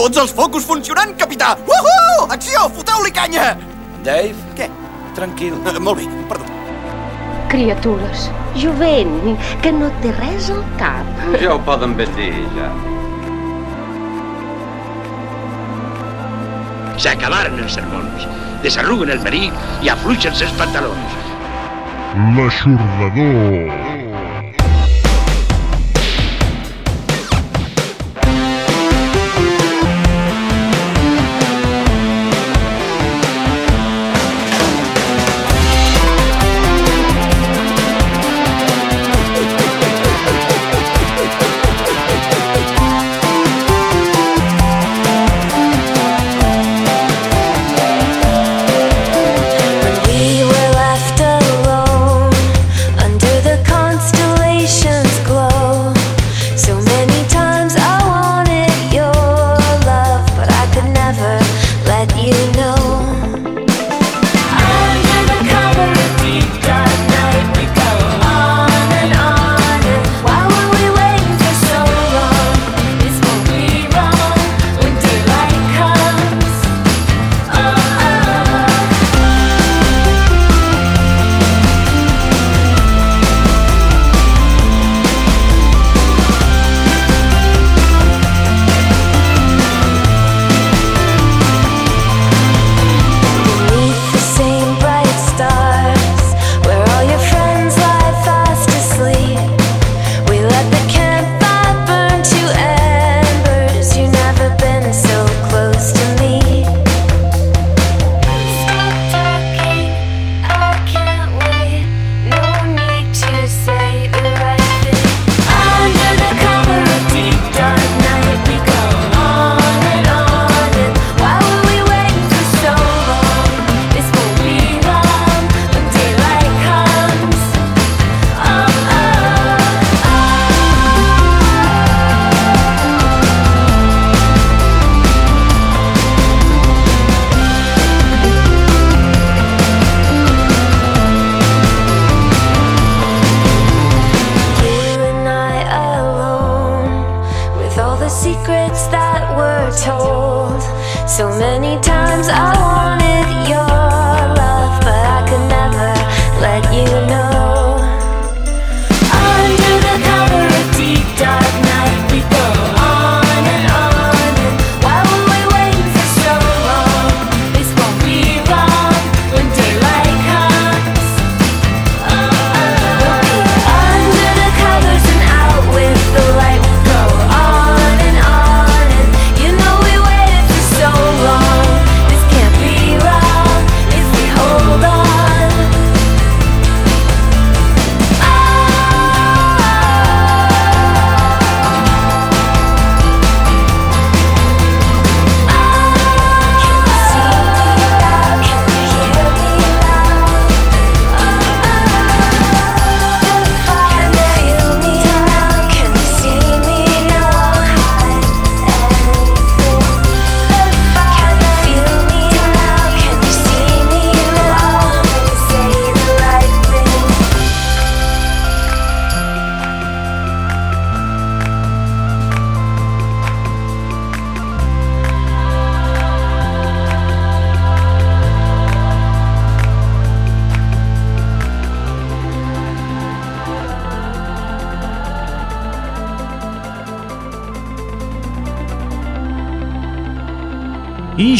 Tots els focus funcionant, capità! Uhu! Acció! Foteu-li canya! Dave, Què? tranquil. Uh, molt bé, perdó. Criatures, jovent, que no té res al cap. Ja ho poden ben dir, ja. S'acabaren els sermons, desarruguen el peric i afluixen els pantalons. L'aixordador.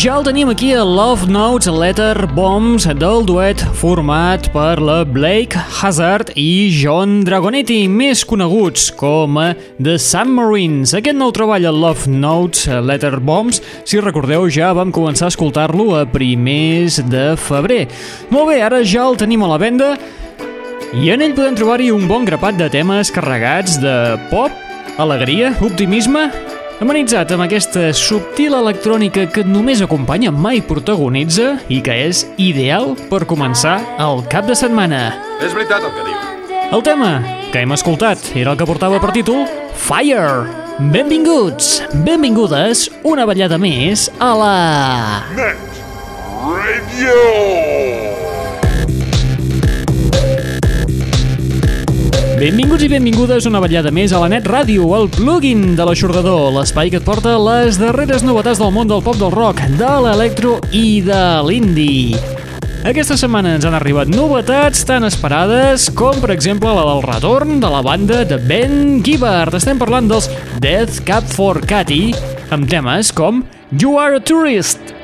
Ja el tenim aquí a Love Notes Letter Bombs del duet format per la Blake Hazard i John Dragonetti, més coneguts com a The Submarines. Aquest nou treball a Love Notes Letter Bombs, si recordeu, ja vam començar a escoltar-lo a primers de febrer. Molt bé, ara ja el tenim a la venda i en ell podem trobar-hi un bon grapat de temes carregats de pop, alegria, optimisme amenitzat amb aquesta subtil electrònica que només acompanya mai protagonitza i que és ideal per començar el cap de setmana. És veritat el que diu. El tema que hem escoltat era el que portava per títol Fire. Benvinguts, benvingudes una ballada més a la... Net Radio. Benvinguts i benvingudes una vetllada més a la Net Ràdio, el plugin de l'aixordador, l'espai que et porta les darreres novetats del món del pop del rock, de l'electro i de l'indie. Aquesta setmana ens han arribat novetats tan esperades com, per exemple, la del retorn de la banda de Ben Gibbard. Estem parlant dels Death Cab for Cathy, amb temes com You Are a Tourist,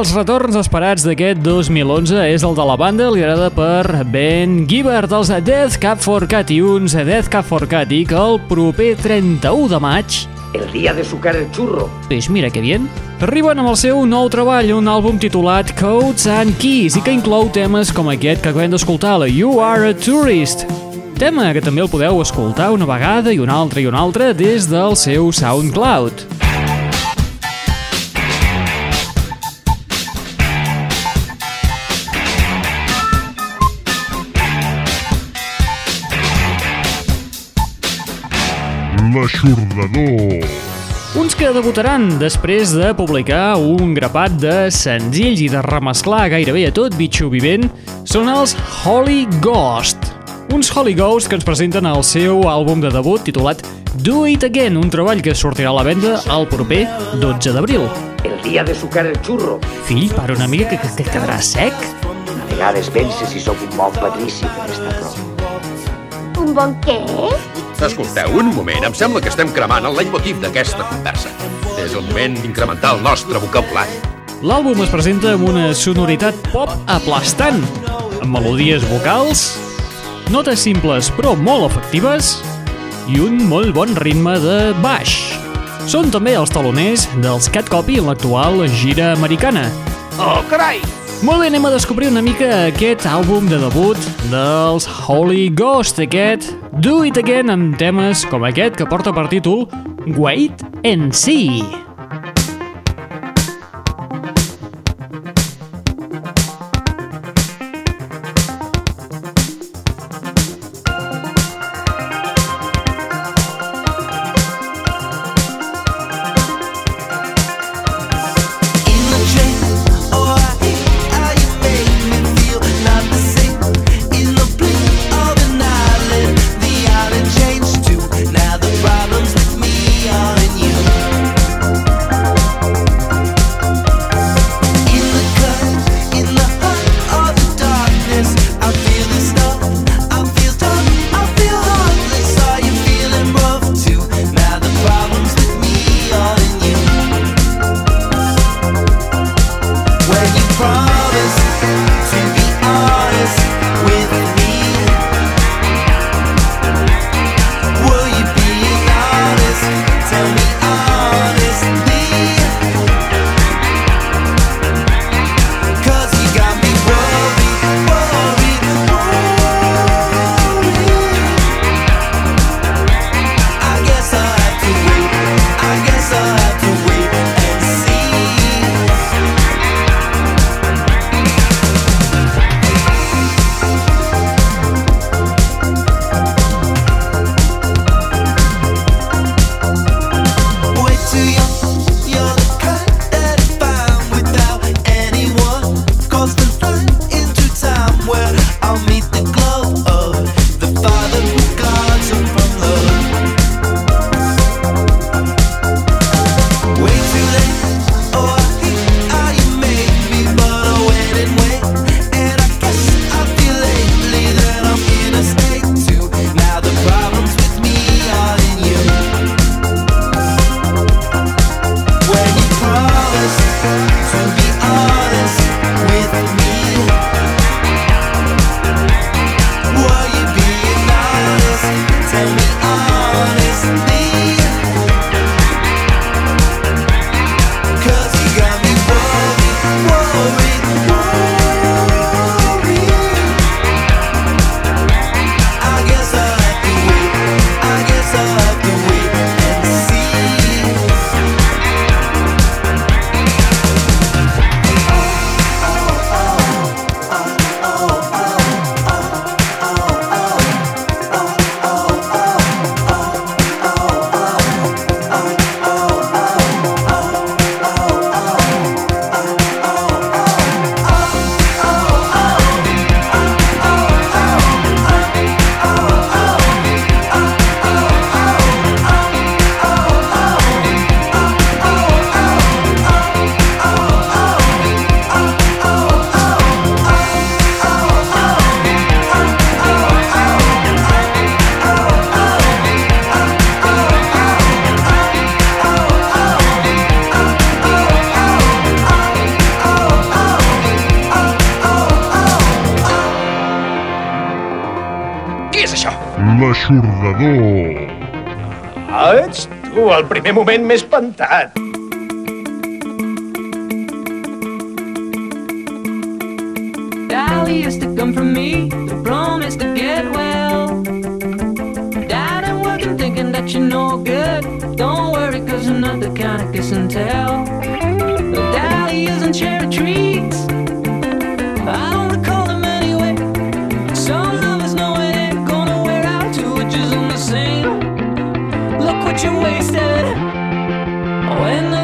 dels retorns esperats d'aquest 2011 és el de la banda liderada per Ben Gibbard, els Death Cab for Cathy, uns Death Cab for Cathy que el proper 31 de maig El día de sucar el churro. Pues mira que bien. Arriben amb el seu nou treball, un àlbum titulat Codes and Keys i que inclou temes com aquest que acabem d'escoltar, la You Are a Tourist. Tema que també el podeu escoltar una vegada i una altra i una altra des del seu SoundCloud. l'aixordador. Uns que debutaran després de publicar un grapat de senzills i de remesclar gairebé a tot bitxo vivent són els Holy Ghost. Uns Holy Ghost que ens presenten el seu àlbum de debut titulat Do It Again, un treball que sortirà a la venda el proper 12 d'abril. El dia de sucar el xurro. Fill, per una mica que, que, que quedarà sec? A vegades penses si sóc un bon patrici per estar prou. Un bon què? Escolteu, un moment, em sembla que estem cremant el leitmotiv d'aquesta conversa. És el moment d'incrementar el nostre vocabulari. L'àlbum es presenta amb una sonoritat pop aplastant, amb melodies vocals, notes simples però molt efectives i un molt bon ritme de baix. Són també els taloners dels Cat Copy en l'actual gira americana. Oh, carai! Molt bé, anem a descobrir una mica aquest àlbum de debut dels Holy Ghost, aquest Do It Again amb temes com aquest que porta per títol Wait and See. Al primer moment m'he espantat. Dolly is to come from me, the promise to get well. Dad and working, thinking that you're no good. Don't worry, cause another kind of kiss and tell. But Dolly isn't cherry treats. You wasted. When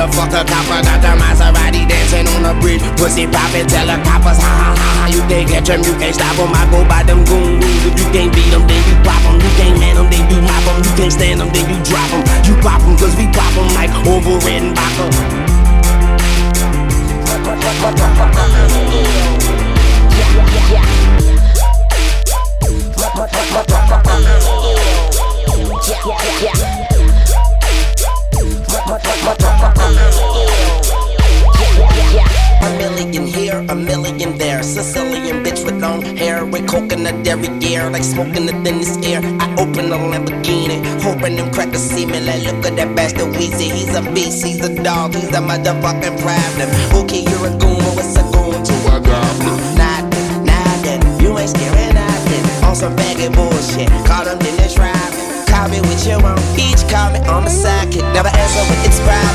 motherfucker, copper. Got the Maserati dancing on the bridge. Pussy poppin', tell the coppers, ha ha ha ha. You can't catch them, you can't stop them. I go by them goon rules. If you can't beat them, then you pop them. You can't man them, then you mop them. You can't stand them, then you drop them. You pop them, cause we pop them like over red and. Smoking the in this air. I open a Lamborghini, hoping them crackers see me. Like, look at that bastard Weezy. He's a beast, he's a dog, he's a motherfucking problem. Okay, you're a goon, but what's a goon to a goblin? Nothing, nothing, you ain't scaring nothing. On some faggot bullshit, caught him in this ride. Call me with your own bitch, call me on the sidekick. Never answer when it's private.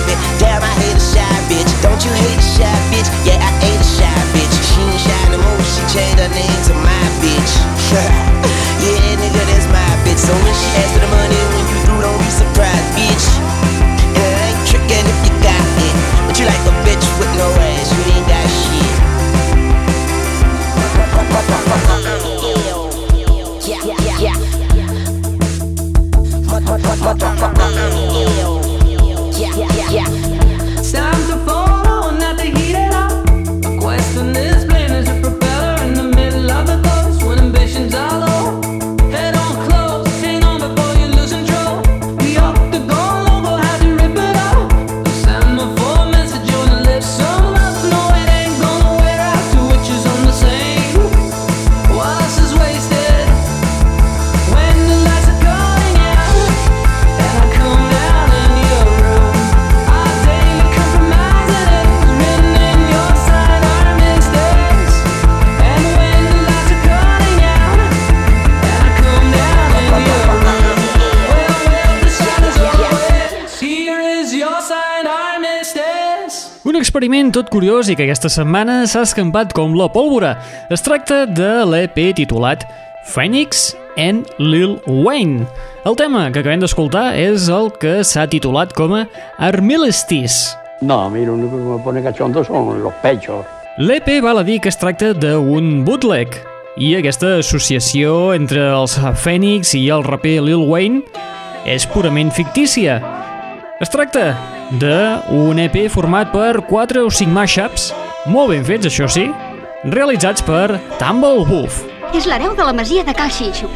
Un experiment tot curiós i que aquesta setmana s'ha escampat com la pólvora. Es tracta de l'EP titulat Phoenix and Lil Wayne. El tema que acabem d'escoltar és el que s'ha titulat com a Armilestis. No, a mí lo único que me pone cachondo son los pechos. L'EP val a dir que es tracta d'un bootleg i aquesta associació entre els Phoenix i el raper Lil Wayne és purament fictícia. Es tracta d'un EP format per 4 o 5 mashups, molt ben fets, això sí, realitzats per Tumblewolf. És l'hereu de la masia de Cal Xinxo.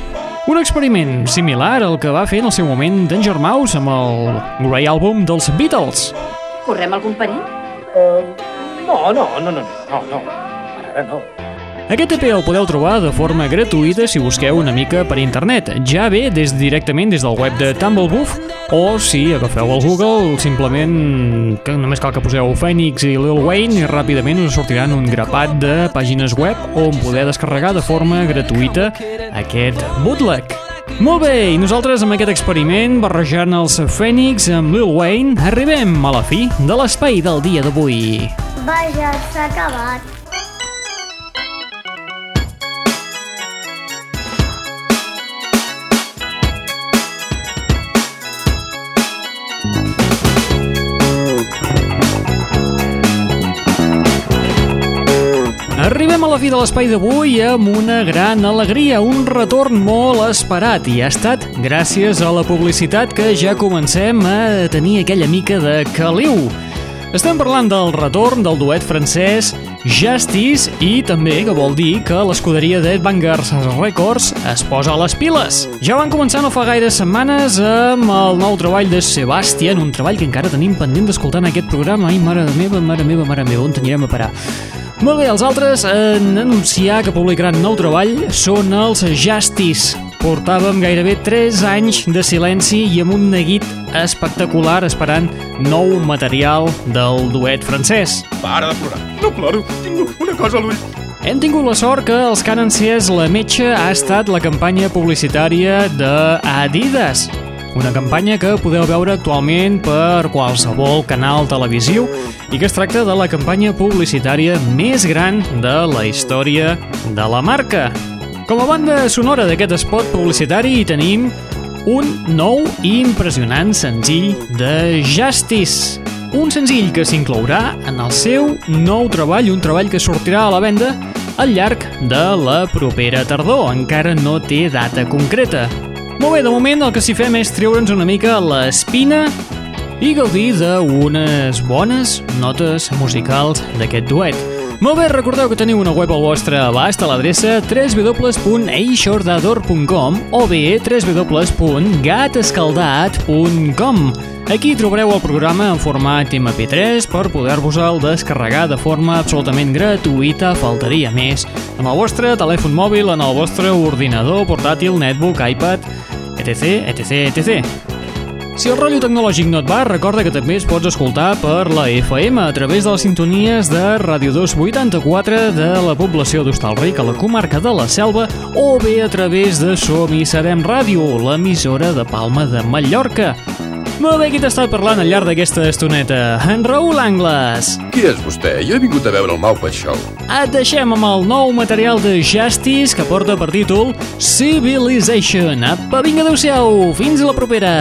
Un experiment similar al que va fer en el seu moment Danger Mouse amb el Grey Album dels Beatles. Correm algun perill? No, no, no, no, no, no. Ara no. Aquest EP el podeu trobar de forma gratuïta si busqueu una mica per internet. Ja ve des directament des del web de Tumblewolf o si agafeu el Google simplement que només cal que poseu Phoenix i Lil Wayne i ràpidament us sortiran un grapat de pàgines web on poder descarregar de forma gratuïta aquest bootleg. Molt bé, i nosaltres amb aquest experiment barrejant els Phoenix amb Lil Wayne arribem a la fi de l'espai del dia d'avui. Vaja, s'ha acabat. Arribem a la fi de l'espai d'avui amb una gran alegria, un retorn molt esperat i ha estat gràcies a la publicitat que ja comencem a tenir aquella mica de caliu. Estem parlant del retorn del duet francès Justice i també que vol dir que l'escuderia de Vanguard Records es posa a les piles. Ja van començar no fa gaires setmanes amb el nou treball de Sebastian, un treball que encara tenim pendent d'escoltar en aquest programa. Ai, mare meva, mare meva, mare meva, on anirem a parar? Molt bé, els altres en anunciar que publicaran nou treball són els Justice. Portàvem gairebé 3 anys de silenci i amb un neguit espectacular esperant nou material del duet francès. Para de plorar. No ploro. Tinc una cosa a l'ull. Hem tingut la sort que els encès la metxa ha estat la campanya publicitària de Adidas. Una campanya que podeu veure actualment per qualsevol canal televisiu i que es tracta de la campanya publicitària més gran de la història de la marca. Com a banda sonora d'aquest spot publicitari hi tenim un nou i impressionant senzill de Justice. Un senzill que s'inclourà en el seu nou treball, un treball que sortirà a la venda al llarg de la propera tardor. Encara no té data concreta. Molt bé, de moment el que s'hi fem és treure'ns una mica l'espina i gaudir d'unes bones notes musicals d'aquest duet. Molt bé, recordeu que teniu una web al vostre abast a l'adreça www.eixordador.com o bé www.gatescaldat.com Aquí trobareu el programa en format MP3 per poder-vos-el descarregar de forma absolutament gratuïta, faltaria més, amb el vostre telèfon mòbil, en el vostre ordinador, portàtil, netbook, iPad, etc, etc, etc. Si el rotllo tecnològic no et va, recorda que també es pots escoltar per la FM a través de les sintonies de Ràdio 284 de la població d'Hostalric a la comarca de la Selva o bé a través de Som i Serem Ràdio, l'emissora de Palma de Mallorca. Molt bé, qui t'ha estat parlant al llarg d'aquesta estoneta? En Raül Angles. Qui és vostè? Jo he vingut a veure el Maupa Show. Et deixem amb el nou material de Justice que porta per títol Civilization. Apa, vinga, adeu-siau. Fins a la propera.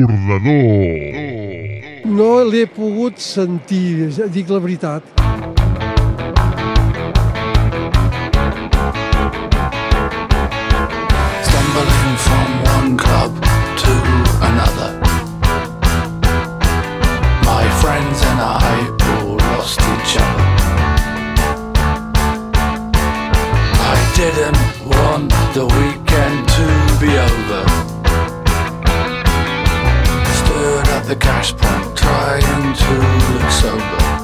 ensordador. No l'he pogut sentir, dic la veritat. Stumbling from one club to another My friends and I all lost each other I didn't want the weekend to be over flashback, trying to look sober.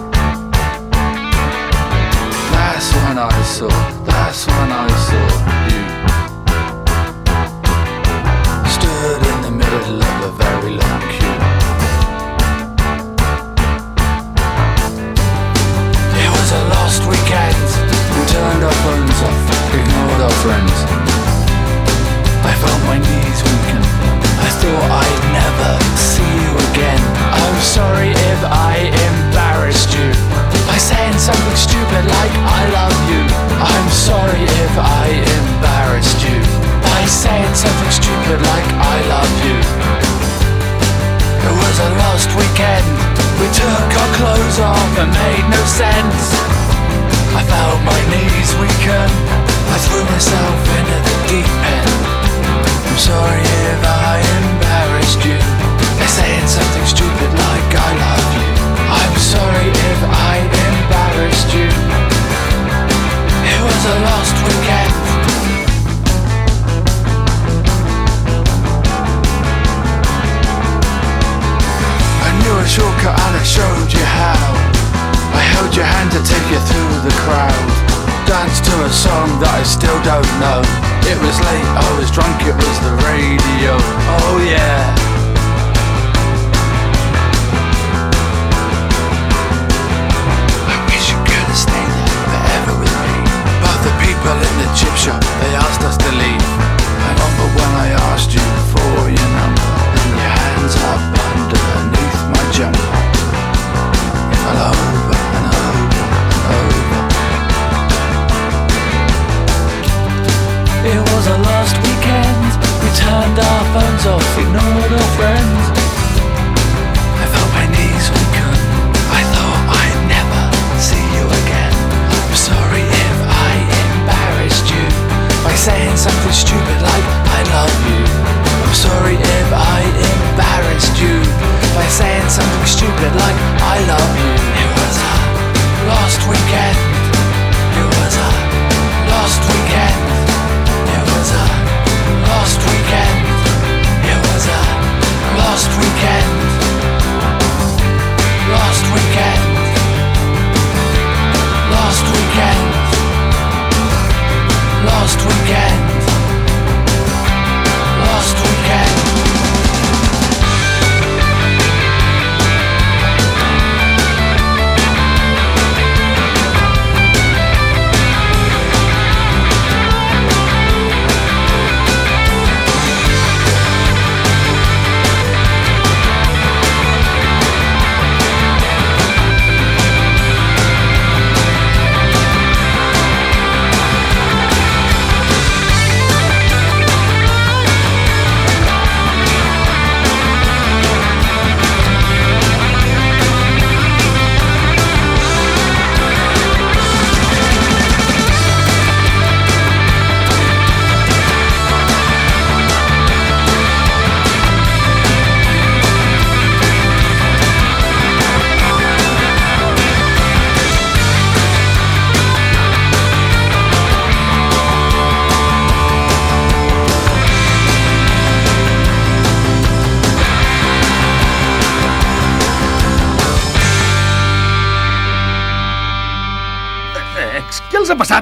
was late, I was drunk, it was the radio.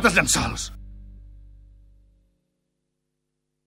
posat els llençols.